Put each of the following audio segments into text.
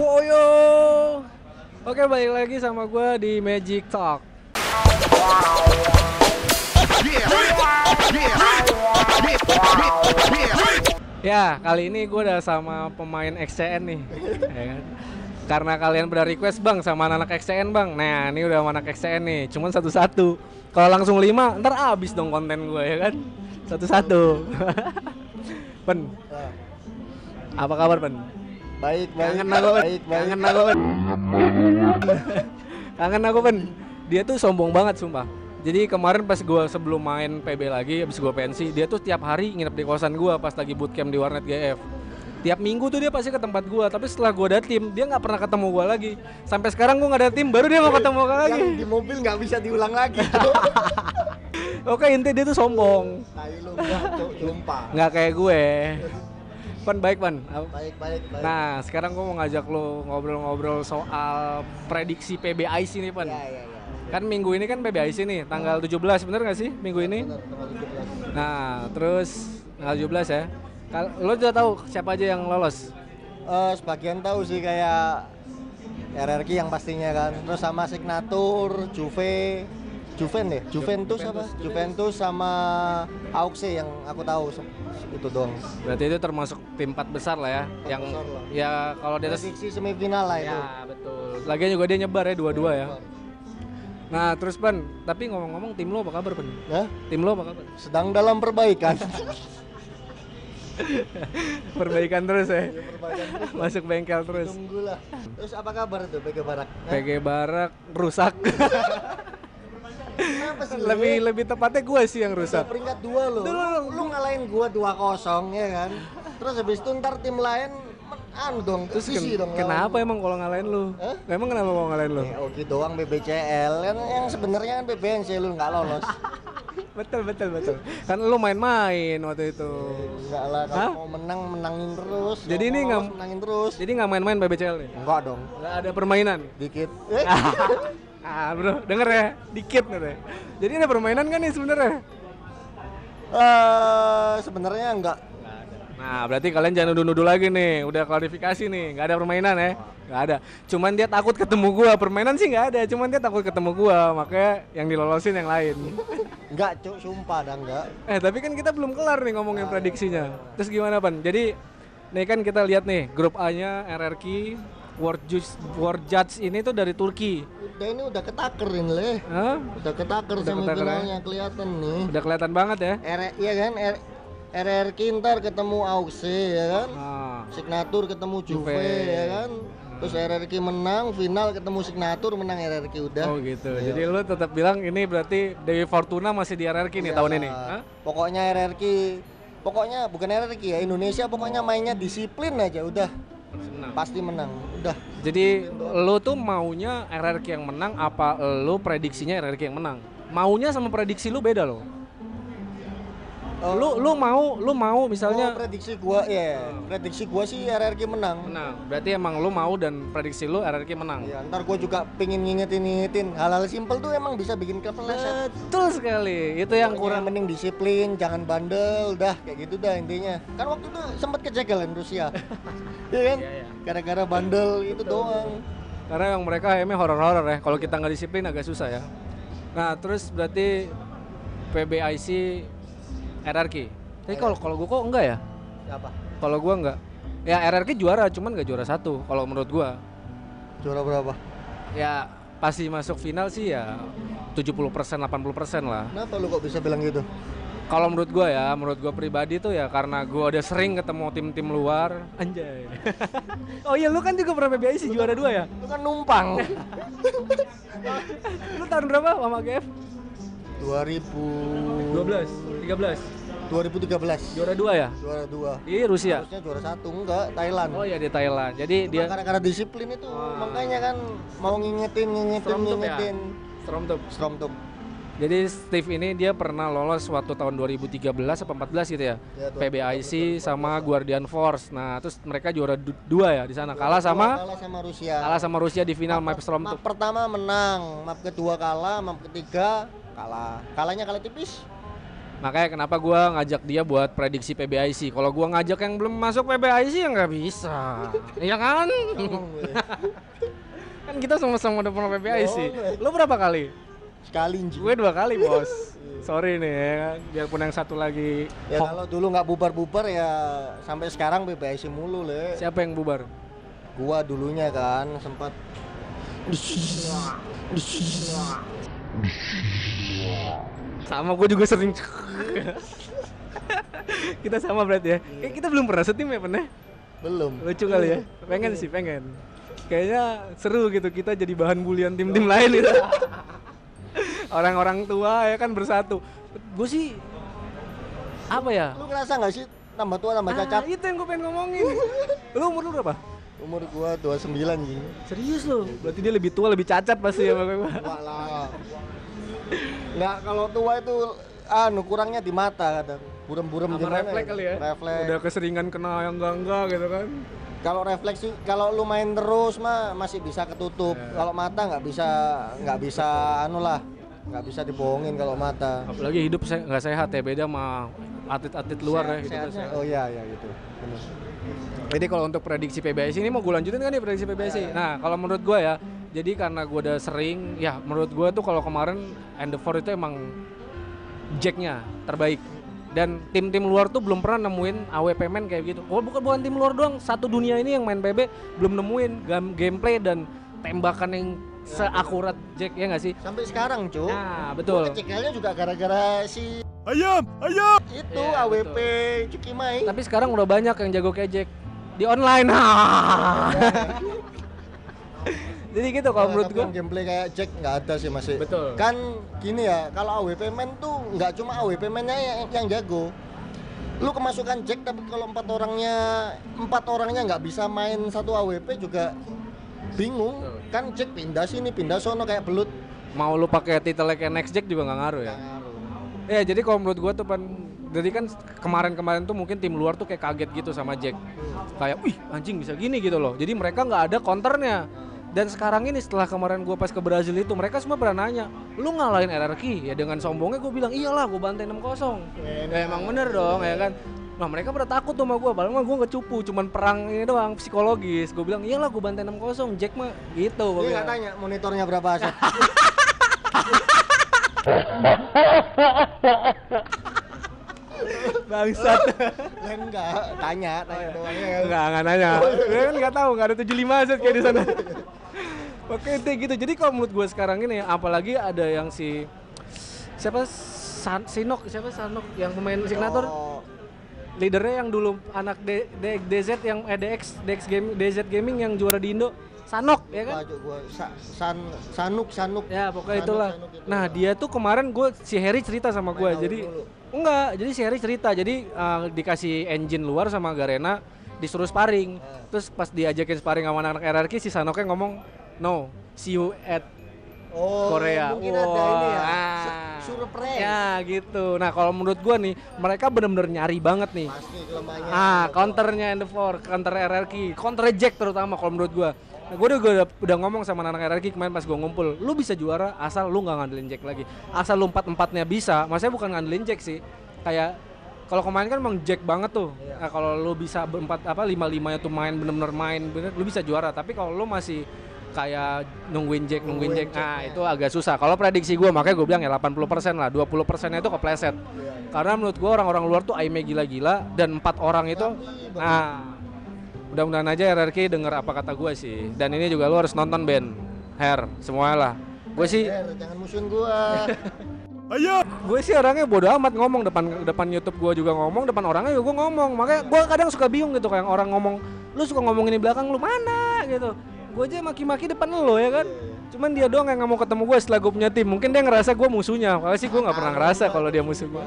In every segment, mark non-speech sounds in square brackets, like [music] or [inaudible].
Woyo. Oke, balik lagi sama gue di Magic Talk. Ya, kali ini gue udah sama pemain XCN nih. ya kan? Karena kalian udah request bang sama anak-anak XCN bang. Nah, ini udah anak XCN nih. Cuman satu-satu. Kalau langsung lima, ntar abis dong konten gue ya kan. Satu-satu. [laughs] Pen, apa kabar Pen? Baik, baik. Kangen aku. Baik. Kangen aku. [laughs] Kangen aku Pen. Dia tuh sombong banget sumpah. Jadi kemarin pas gua sebelum main PB lagi, habis gua pensi, dia tuh tiap hari nginep di kosan gua pas lagi bootcamp di warnet GF. Tiap minggu tuh dia pasti ke tempat gua, tapi setelah gua ada tim, dia nggak pernah ketemu gua lagi. Sampai sekarang gua nggak ada tim, baru dia mau ketemu gua lagi. Yang di mobil nggak bisa diulang lagi. [laughs] Oke, inti dia tuh sombong. Tai lu. Nggak kayak gue. Pan baik, Pan. Baik, baik, baik. Nah, sekarang gua mau ngajak lo ngobrol-ngobrol soal prediksi PBIC nih, Pan. ya, ya, ya. Kan minggu ini kan PBIC nih, tanggal 17, bener gak sih minggu ini? Benar, tanggal 17. Nah, terus tanggal 17 ya. Lo udah tahu siapa aja yang lolos? Eh, sebagian tahu sih kayak RRQ yang pastinya kan. Terus sama Signatur, Juve, Juven deh, Juventus apa? Juventus sama Auxe yang aku tahu itu doang. Berarti itu termasuk tim 4 besar lah ya. yang lah. ya kalau di atas semifinal lah itu. Ya, betul. Lagian juga dia nyebar ya dua-dua ya. Nah, terus Pan, tapi ngomong-ngomong tim lo apa kabar, Pan? Ya, Tim lo apa kabar? sedang dalam perbaikan. [laughs] Perbaikan terus ya. perbaikan terus. Masuk bengkel terus. Tunggulah. Terus apa kabar tuh PG Barak? PG Barak rusak. [laughs] Kenapa sih? lebih lebih tepatnya gue sih yang Udah rusak. peringkat dua lo. Lu, lu ngalahin gua 2-0 ya kan. Terus habis itu ntar tim lain anu dong, Terus ken- dong. kenapa lawan. emang kalau ngalahin lu? Hah? Emang kenapa mau ngalahin lu? Ya, oke doang BBCL kan yang sebenarnya kan BBNC lu nggak lolos. [laughs] betul betul betul. Kan lu main-main waktu itu. Enggak lah kalau Hah? mau menang menangin terus. Jadi ini nggak- menangin terus. Jadi nggak main-main BBCL nih? Enggak dong. Nggak ada permainan? Dikit. [laughs] Ah bro, denger ya, dikit nih. Jadi ada permainan kan nih sebenarnya? eh, sebenarnya enggak. Nah, berarti kalian jangan nuduh-nuduh lagi nih. Udah klarifikasi nih, nggak ada permainan ya? Nggak ada. Cuman dia takut ketemu gua. Permainan sih nggak ada. Cuman dia takut ketemu gua. Makanya yang dilolosin yang lain. [laughs] Enggak, Cuk, sumpah dah enggak. eh, tapi kan kita belum kelar nih ngomongin prediksinya. Terus gimana, Pan? Jadi, nih kan kita lihat nih, grup A-nya RRQ, World Judge, World Judge ini tuh dari Turki. Udah ini udah ketaker ini leh. Hah? Udah ketaker Udah semifinalnya kelihatan nih. Udah kelihatan banget ya. R iya kan R RRQ ntar ketemu Auxe ya kan Ah, Signatur ketemu Juve, Juve. ya kan terus RRQ menang final ketemu Signatur menang RRQ udah oh gitu. Iya. Jadi lu tetap bilang ini berarti Dewi Fortuna masih di RRQ nih tahun ini. Hah? pokoknya RRQ pokoknya bukan RRQ ya Indonesia pokoknya mainnya disiplin aja udah Senang. pasti menang udah Jadi lu tuh maunya RRQ yang menang apa lu prediksinya RRQ yang menang? Maunya sama prediksi lu beda loh. Oh, Lu lu mau lu mau misalnya oh, prediksi gua ya prediksi gua sih RRQ menang menang. Berarti emang lu mau dan prediksi lu RRQ menang. ya ntar gua juga pingin ngingetin ngingetin hal-hal simpel tuh emang bisa bikin klub meleset Betul sekali. Itu yang Pokoknya kurang mending disiplin, jangan bandel, dah kayak gitu dah intinya. Kan waktu itu sempat kejegelan Rusia. [laughs] Iya kan? Iya, iya. Gara-gara bandel itu doang. karena yang mereka aimnya horor-horor ya. Kalau kita nggak disiplin agak susah ya. Nah, terus berarti PBIC RRQ. Tapi kalau kalau gua kok enggak ya? Siapa? Kalau gua enggak. Ya RRQ juara, cuman nggak juara satu kalau menurut gua. Juara berapa? Ya pasti masuk final sih ya 70% 80% lah. Kenapa lu kok bisa bilang gitu? Kalau menurut gua ya, menurut gua pribadi tuh ya karena gua udah sering ketemu tim-tim luar. Anjay. [laughs] oh iya lu kan juga pernah PBIC juara dua ya? Lu kan numpang. [laughs] Lu tahun berapa sama GF? 2000 12, 13. 2013. Juara dua ya? Juara dua. Di Rusia. Harusnya juara satu enggak Thailand. Oh iya di Thailand. Jadi Cuma dia gara-gara disiplin itu makanya kan mau ngingetin ngingetin Stromtup ya? ngingetin. Stromtup. Stromtup. Jadi Steve ini dia pernah lolos waktu tahun 2013 apa 14 gitu ya. Ya, tuh. PBIC sama Guardian Force. Nah, terus mereka juara du- dua ya di sana. Kalah sama kalah sama Rusia. kalah sama Rusia di final map map Stromtup. pertama menang, map kedua kalah, map ketiga kalah. Kalahnya kalah tipis. Makanya kenapa gua ngajak dia buat prediksi PBIC. Kalau gua ngajak yang belum masuk PBIC ya nggak bisa. [laughs] Iya kan? [laughs] kan kita sama-sama udah pernah PBIC. Lu berapa kali? Sekali anjing. Gue dua kali [laughs] bos. Sorry nih ya kan. Biarpun yang satu lagi. Ya kalau dulu nggak bubar-bubar ya sampai sekarang PBIC mulu le. Siapa yang bubar? Gua dulunya kan sempat Sama gue juga sering. kita sama berarti ya. Kayak kita belum pernah setim ya pernah. belum. Lucu kali ya. Pengen sih pengen. Kayaknya seru gitu kita jadi bahan bulian tim-tim lain gitu. [laughs] Orang-orang tua ya kan bersatu. Gue sih apa ya? Lu ngerasa nggak sih tambah tua tambah Ah, cacat? itu yang gue pengen ngomongin. Lu umur lu berapa? Umur gua 29 anjing. Serius lo? Berarti dia lebih tua, lebih cacat pasti ya Bang. Enggak lah. Nggak kalau tua itu anu kurangnya di mata kadang. Burem-burem gimana refleks ya? kali ya. Refleks. Udah keseringan kena yang enggak-enggak gitu kan. Kalau refleks sih kalau lu main terus mah masih bisa ketutup. Ya. Kalau mata nggak bisa nggak bisa anu lah. nggak bisa dibohongin kalau mata. Apalagi hidup se nggak sehat ya, beda sama atlet-atlet luar ya. Hidup Sehatnya- sehat. Oh iya iya gitu. Bener. Jadi kalau untuk prediksi PBSI ini mau gue lanjutin kan nih prediksi PBSI. Nah kalau menurut gue ya, jadi karena gue udah sering, ya menurut gue tuh kalau kemarin Endeavor itu emang jacknya terbaik. Dan tim-tim luar tuh belum pernah nemuin AWP man kayak gitu. Oh bukan bukan tim luar doang, satu dunia ini yang main PB belum nemuin gam- gameplay dan tembakan yang seakurat Jack ya nggak sih? Sampai sekarang, Cuk. Nah betul. Kecekelnya juga gara-gara si Ayam, ayam. itu Iya, AWP Cukimai. Tapi sekarang udah banyak yang jago kayak Jack di online. [laughs] [laughs] Jadi gitu kalau Nah, menurut gua. yang gameplay kayak Jack nggak ada sih masih. Betul. Kan gini ya, kalau AWP man tuh nggak cuma AWP man-nya yang, yang jago. Lu kemasukan Jack tapi kalau empat orangnya empat orangnya nggak bisa main satu AWP juga bingung. Betul. Kan Jack pindah sini, pindah sono kayak belut. Mau lu pakai title kayak next Jack juga nggak ngaruh ya. Nggak ngaruh. Ya jadi kalau menurut gua tuh pan jadi kan kemarin-kemarin tuh mungkin tim luar tuh kayak kaget gitu sama Jack. Kayak, wih anjing bisa gini gitu loh. Jadi mereka nggak ada counternya. Dan sekarang ini setelah kemarin gua pas ke Brazil itu mereka semua pernah nanya, lu ngalahin RRQ ya dengan sombongnya gue bilang iyalah gue bantai 6-0 ya emang bener dong ya kan Nah mereka pada takut tuh sama gue, padahal mah gue nggak cupu, cuman perang ini doang psikologis. Gue bilang iyalah gue bantai 6-0, Jack mah gitu. gua Dia bilang. nggak tanya monitornya berapa aset. [laughs] Bangsat. Lah [laughs] enggak, tanya, tanya doang ya. Enggak, enggak nanya. [laughs] Dia kan enggak tahu, enggak ada 75 aset kayak di sana. [laughs] Oke, itu gitu. Jadi kalau menurut gue sekarang ini apalagi ada yang si siapa San, Sinok, siapa Sanok yang pemain signatur Oh, leadernya yang dulu anak D, D- DZ yang eh, DX DX game DZ gaming yang juara di Indo Sanok ya kan Wah, gua Sa- san, Sanuk Sanuk. ya pokoknya Sanuk, itulah Sanuk itu. nah dia tuh kemarin gue si Harry cerita sama gue jadi dulu. Enggak jadi si Harry cerita jadi uh, dikasih engine luar sama Garena disuruh sparring Ah. terus pas diajakin sparring sama anak-anak RRQ si Sanoknya ngomong no see you at Oh, Korea. Mungkin ada ini ya. Su- Surprise. ya gitu nah kalau menurut gua nih mereka bener-bener nyari banget nih Pasti kelemahannya. Ah, counternya Endeavor, counter RRQ, counter Jack terutama kalau menurut gua. Nah, gua udah, udah, udah ngomong sama anak RRQ kemarin pas gua ngumpul, lu bisa juara asal lu nggak ngandelin Jack lagi. Asal lu empat empatnya bisa, maksudnya bukan ngandelin Jack sih. Kayak kalau kemarin kan emang Jack banget tuh. Nah, kalau lu bisa berempat apa lima limanya tuh main bener-bener main bener, lu bisa juara. Tapi kalau lu masih kayak nungguin Jack, nungguin, Nungguin Jack, nah Jack-nya. itu agak susah. Kalau prediksi gua makanya gua bilang ya 80% lah, 20 persennya itu kepleset. Karena menurut gua orang-orang luar tuh aimnya gila-gila dan empat orang itu nah mudah-mudahan aja RRQ denger apa kata gua sih. Dan ini juga lu harus nonton band Hair semuanya lah. Gue sih jangan musuhin gua. [laughs] Ayam. gue sih orangnya bodo amat ngomong depan depan YouTube gua juga ngomong depan orangnya juga gua ngomong makanya gua kadang suka bingung gitu kayak orang ngomong lu suka ngomongin di belakang lu mana gitu gue aja maki-maki depan lo ya kan cuman dia doang yang nggak mau ketemu gue setelah gue punya tim mungkin dia ngerasa gue musuhnya kalau sih gue nggak pernah ngerasa kalau dia musuh gue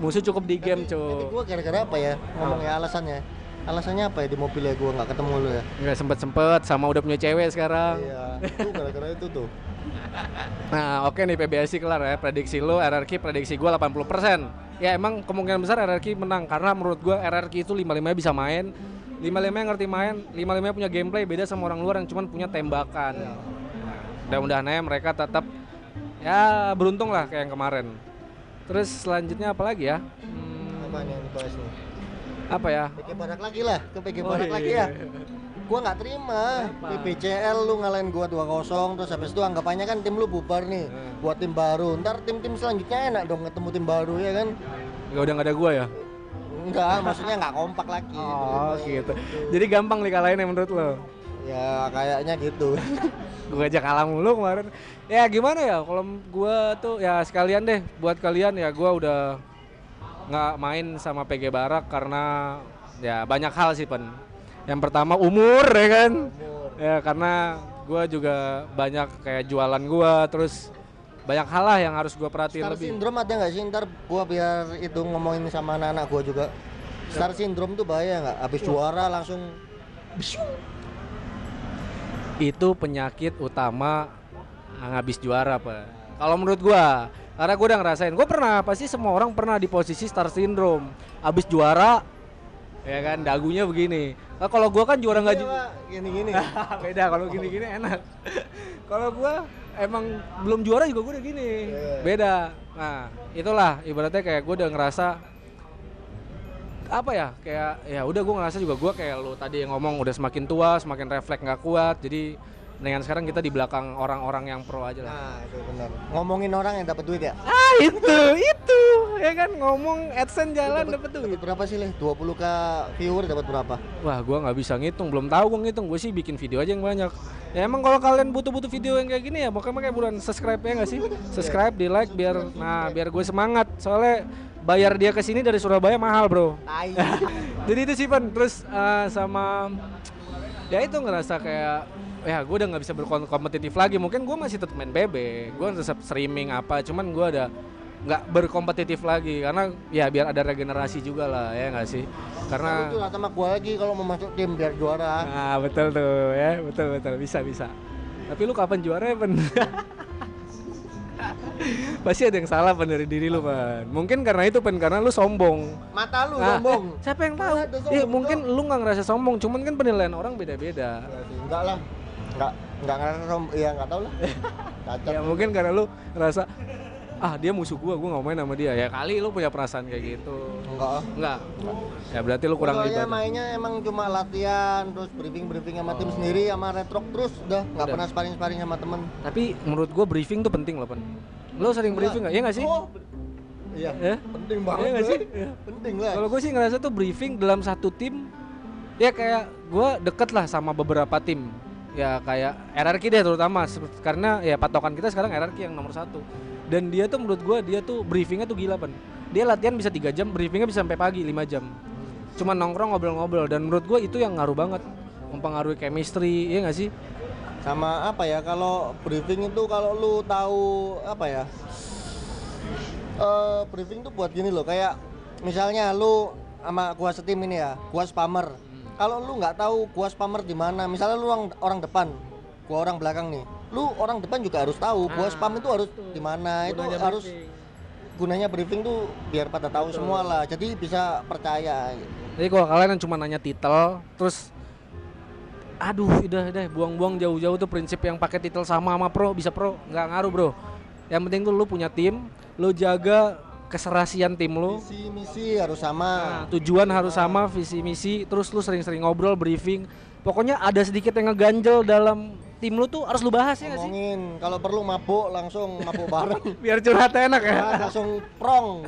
musuh cukup di game Tapi cuy gua gara-gara apa ya? Ngomongnya alasannya. Alasannya apa ya di mobilnya gua nggak ketemu lu ya? nggak sempet sempet sama udah punya cewek sekarang. Iya, itu gara-gara itu tuh. [laughs] Nah oke nih PBSI kelar ya. Prediksi lo RRQ prediksi gue 80% Ya emang kemungkinan besar RRQ menang Karena menurut gue RRQ itu 55 bisa main. 55 yang ngerti main 55 punya gameplay beda sama orang luar yang cuma punya tembakan. Mudah-mudahan aja mereka tetap Ya beruntung lah kayak yang kemarin. Terus selanjutnya apa lagi ya? Hmm, Apa nih yang dibahas nih? Apa ya PG Barak lagi lah, ke PG Oh, Barak iya, lagi iya, ya. gua nggak terima Kenapa? di PCL lu ngalahin gua 2-0 terus habis itu anggapannya kan tim lu bubar nih Hmm. buat tim baru ntar tim-tim selanjutnya enak dong ketemu tim baru ya kan Nggak udah nggak ada gua ya? enggak maksudnya nggak kompak lagi [laughs] Oh gitu. Jadi gampang dikalahin ya menurut lo? ya kayaknya gitu [laughs] gue aja kalah mulu kemarin ya gimana ya kalau gua tuh ya sekalian deh buat kalian ya gua udah nggak main sama PG Barak karena ya banyak hal sih pen. Yang pertama umur ya kan? Ya karena gua juga banyak kayak jualan gua terus banyak hal lah yang harus gua perhatiin Star lebih. syndrome ada nggak sih? Ntar gua biar itu ngomongin sama anak-anak gua juga. Star syndrome tuh bahaya nggak? Habis juara langsung itu penyakit utama ngabis juara pak. Kalau menurut gua karena gua udah ngerasain gua pernah pasti semua orang pernah di posisi star syndrome. Abis juara ya kan dagunya begini. Nah, kalau gua kan juara nggak ju- gini-gini. [laughs] Beda kalau gini-gini enak. Kalau gua emang belum juara juga gua udah gini. Iya. beda. Nah itulah ibaratnya kayak gua udah ngerasa apa ya kayak ya udah gua ngerasa juga gua kayak lu tadi yang ngomong udah semakin tua semakin refleks nggak kuat. Jadi dengan sekarang kita di belakang orang-orang yang pro aja lah nah itu benar ngomongin orang yang dapat duit ya ah itu itu ya kan ngomong adsense jalan dapet dapat duit berapa sih leh 20 k viewer dapat berapa Wah, gua nggak bisa ngitung, belum tahu gua ngitung. Gue sih bikin video aja yang banyak. Ya emang kalau kalian butuh-butuh video yang kayak gini ya, makanya makanya buruan subscribe ya nggak sih? Subscribe, di like biar, nah biar gue semangat. Soalnya bayar dia ke sini dari Surabaya mahal bro. [laughs] Jadi itu sih Pan. Terus eh, sama ya itu ngerasa kayak ya gue udah nggak bisa berkompetitif lagi. Mungkin gue masih tetap main BB, gue tetap streaming apa. Cuman gue ada nggak berkompetitif lagi karena ya biar ada regenerasi juga lah ya nggak sih? Karena itu lah sama gua lagi kalau mau masuk tim biar juara Nah betul tuh ya betul betul bisa bisa. Tapi lu kapan juara ya pen? [laughs] Pasti ada yang salah pen dari diri lu pen. Mungkin karena itu pen karena lu sombong. mata lu Nah, sombong eh, siapa yang tahu? Iya mungkin lu nggak ngerasa sombong, cuman kan penilaian orang beda-beda. enggak lah enggak enggak ngerasa sombong iya enggak tahu lah [laughs] cacat Ya mungkin karena lu ngerasa ah dia musuh gua, gua nggak main sama dia. Ya kali lu punya perasaan kayak gitu. enggak ah. Enggak. Ya berarti lu kurang Soalnya mainnya emang cuma latihan, terus briefing-briefing sama tim sendiri, sama retrok terus udah nggak Oh. Pernah sparring-sparring sama temen. Tapi menurut gua briefing tuh penting loh, Pen. Lu sering briefing nggak? Iya nggak sih? Oh, iya. Ya? Penting Iya banget nggak gue. sih? Iya. Penting lah. Kalau gue sih ngerasa tuh briefing dalam satu tim ya kayak gue deket lah sama beberapa tim ya kayak RRQ deh terutama karena ya patokan kita sekarang RRQ yang nomor satu dan dia tuh menurut gue dia tuh briefingnya tuh gila pan dia latihan bisa tiga jam briefingnya bisa sampai pagi 5 jam cuma nongkrong ngobrol-ngobrol dan menurut gue itu yang ngaruh banget mempengaruhi chemistry ya nggak sih Sama apa ya? Kalau briefing itu kalau lu tahu apa ya? Eh briefing tuh buat gini loh, kayak misalnya lu sama gua setim ini ya, gua spammer. Kalau lu nggak tahu gua spammer di mana, misalnya lu orang, orang depan, gua orang belakang nih. Lu orang depan juga harus tahu gua Ah, spam itu harus di mana. Itu Gunanya harus briefing. gunanya briefing tuh biar pada tahu semua lah. Jadi bisa percaya. Jadi kalau kalian yang cuma nanya titel, terus aduh udah deh buang-buang jauh-jauh tuh prinsip yang pakai titel sama sama pro bisa pro nggak ngaruh bro. Yang penting tuh lu punya tim, lu jaga keserasian tim lu. Visi misi harus sama. Nah, tujuan harus sama, visi misi, terus lu sering-sering ngobrol, briefing. Pokoknya ada sedikit yang ngeganjel dalam tim lu tuh harus lu bahas ya sih? ngomongin kalau perlu mabuk langsung mabuk bareng [laughs] Biar curhat enak ya. Nah, langsung prong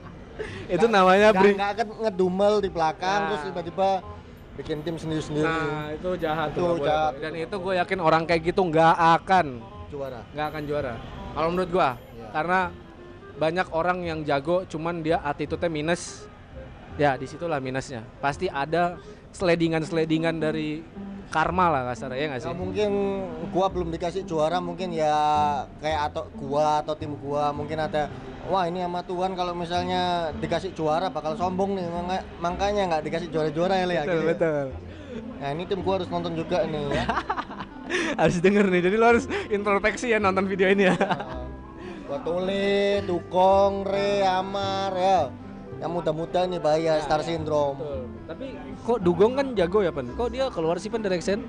[laughs] Itu namanya nggak brief. nggak akan ngedumel di belakang Nah. terus tiba-tiba bikin tim sendiri-sendiri Nah, itu jahat Itu tuh. jahat. Dan itu gue yakin orang kayak gitu nggak akan juara nggak akan juara. Kalau menurut gua, Iya. karena banyak orang yang jago, cuman dia attitude-nya minus. Ya, di situlah minusnya. Pasti ada seledingan-seledingan dari karma lah kasarnya ya nggak ya sih? mungkin gua belum dikasih juara mungkin ya kayak atau gua atau tim gua mungkin ada wah ini sama Tuhan kalau misalnya dikasih juara bakal sombong nih makanya nggak dikasih juara-juara ya ya Betul, gitu ya. betul. nah ini tim gua harus nonton juga nih ya [laughs] harus denger nih. Jadi lo harus introspeksi ya nonton video ini ya. Buat Tole, Tukong, Re, Amar ya. Yang muda-muda nih bahaya Star Syndrome. Tapi kok Dugong kan jago ya, Pen? Kok dia keluar sih Pen dari Exen?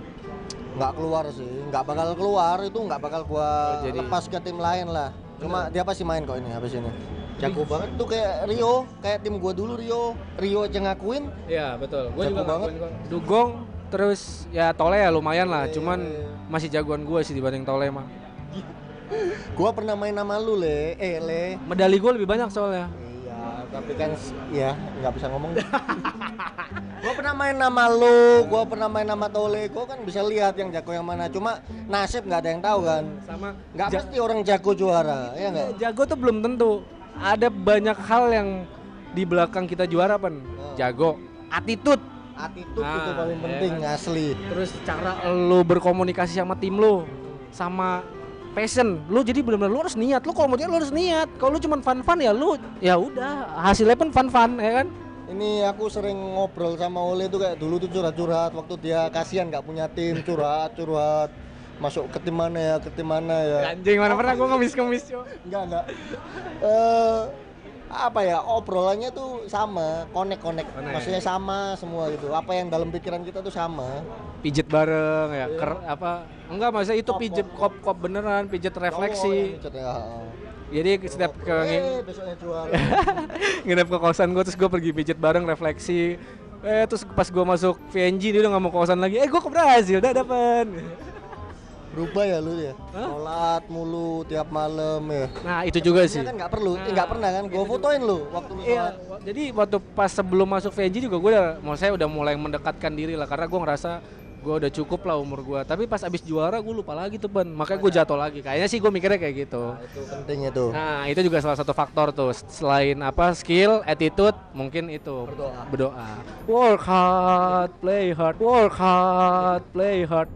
Nggak keluar sih, nggak bakal keluar itu nggak bakal gua Oh, jadi- lepas ke tim lain lah. Cuma dia pasti main kok ini habis ini. Jago banget tuh kayak Rio, kayak tim gua dulu Rio. Rio aja ngakuin. Iya, betul. Gua Jago juga banget. ngakuin kok. Dugong terus ya Tole ya lumayan lah, Tole, cuman iya. masih jagoan gue sih dibanding Tole mah. Gua pernah main nama lu le, eh le. Medali gue lebih banyak soalnya. Iya, tapi kan ya nggak bisa ngomong. [laughs] gua pernah main nama lu, gua pernah main nama Tole, gua kan bisa lihat yang jago yang mana. Cuma nasib nggak ada yang tahu kan. Sama Nggak ja- pasti orang jago juara, ya nggak? jago tuh belum tentu. Ada banyak hal yang di belakang kita juara pen. Oh. Jago, attitude, Attitude Nah, itu paling ya penting kan. asli. terus cara lu berkomunikasi sama tim lu, sama passion. Lu jadi benar-benar lu harus niat. Lu kalau mau jadi lu harus niat. Kalau lu cuma fun-fun ya lu ya udah hasilnya pun fun-fun ya kan. Ini aku sering ngobrol sama Ole tuh kayak dulu tuh curhat-curhat waktu dia kasihan nggak punya tim curhat-curhat masuk ke tim mana ya ke tim mana ya Anjing mana pernah gua ngemis-ngemis, Cok. enggak enggak eh apa ya obrolannya tuh sama connect connect. Connect. maksudnya sama semua gitu. Apa yang dalam pikiran kita tuh sama. Pijet bareng ya, Iya. ker, apa enggak maksudnya itu Kop, pijet kop, kop-kop beneran, pijet refleksi. ngechat ya. Jadi setiap ke eh, [laughs] nginep ke kosan gue terus gue pergi pijet bareng refleksi. Eh terus pas gue masuk VNG dia udah nggak mau ke kosan lagi. Eh gue ke Brazil dah dapat berubah ya lu ya? Sholat mulu tiap malam ya? Nah itu juga sih. kan nggak perlu eh, Nah, nggak pernah kan? Gue fotoin lu waktu lu Iya, sholat. jadi waktu pas sebelum masuk VNG juga gue udah, mau saya udah mulai mendekatkan diri lah karena gue ngerasa gue udah cukup lah umur gue. Tapi pas abis juara gue lupa lagi tuh ban, makanya gue jatuh lagi. Kayaknya sih gue mikirnya kayak gitu. nah, itu penting itu Nah itu juga salah satu faktor tuh selain apa skill, attitude, mungkin itu Berdoa. berdoa. Work hard, play hard, work hard, play hard.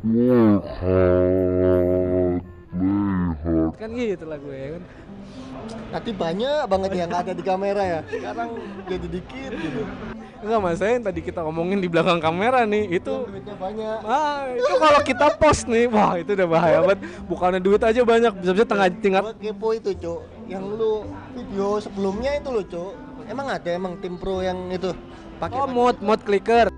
Kan gitu lah gue kan. Tadi banyak banget yang nggak ada di kamera ya. Sekarang jadi dikit gitu. Enggak mas, saya yang tadi kita ngomongin di belakang kamera nih itu duitnya banyak. Ah, itu kalau kita post nih, wah itu udah bahaya banget. Bukannya duit aja banyak, bisa-bisa tengah tingkat. Gua kepo itu, Cuk. Yang lu video sebelumnya itu loh, Cuk. Emang ada emang tim pro yang itu pakai Oh, mod mod clicker.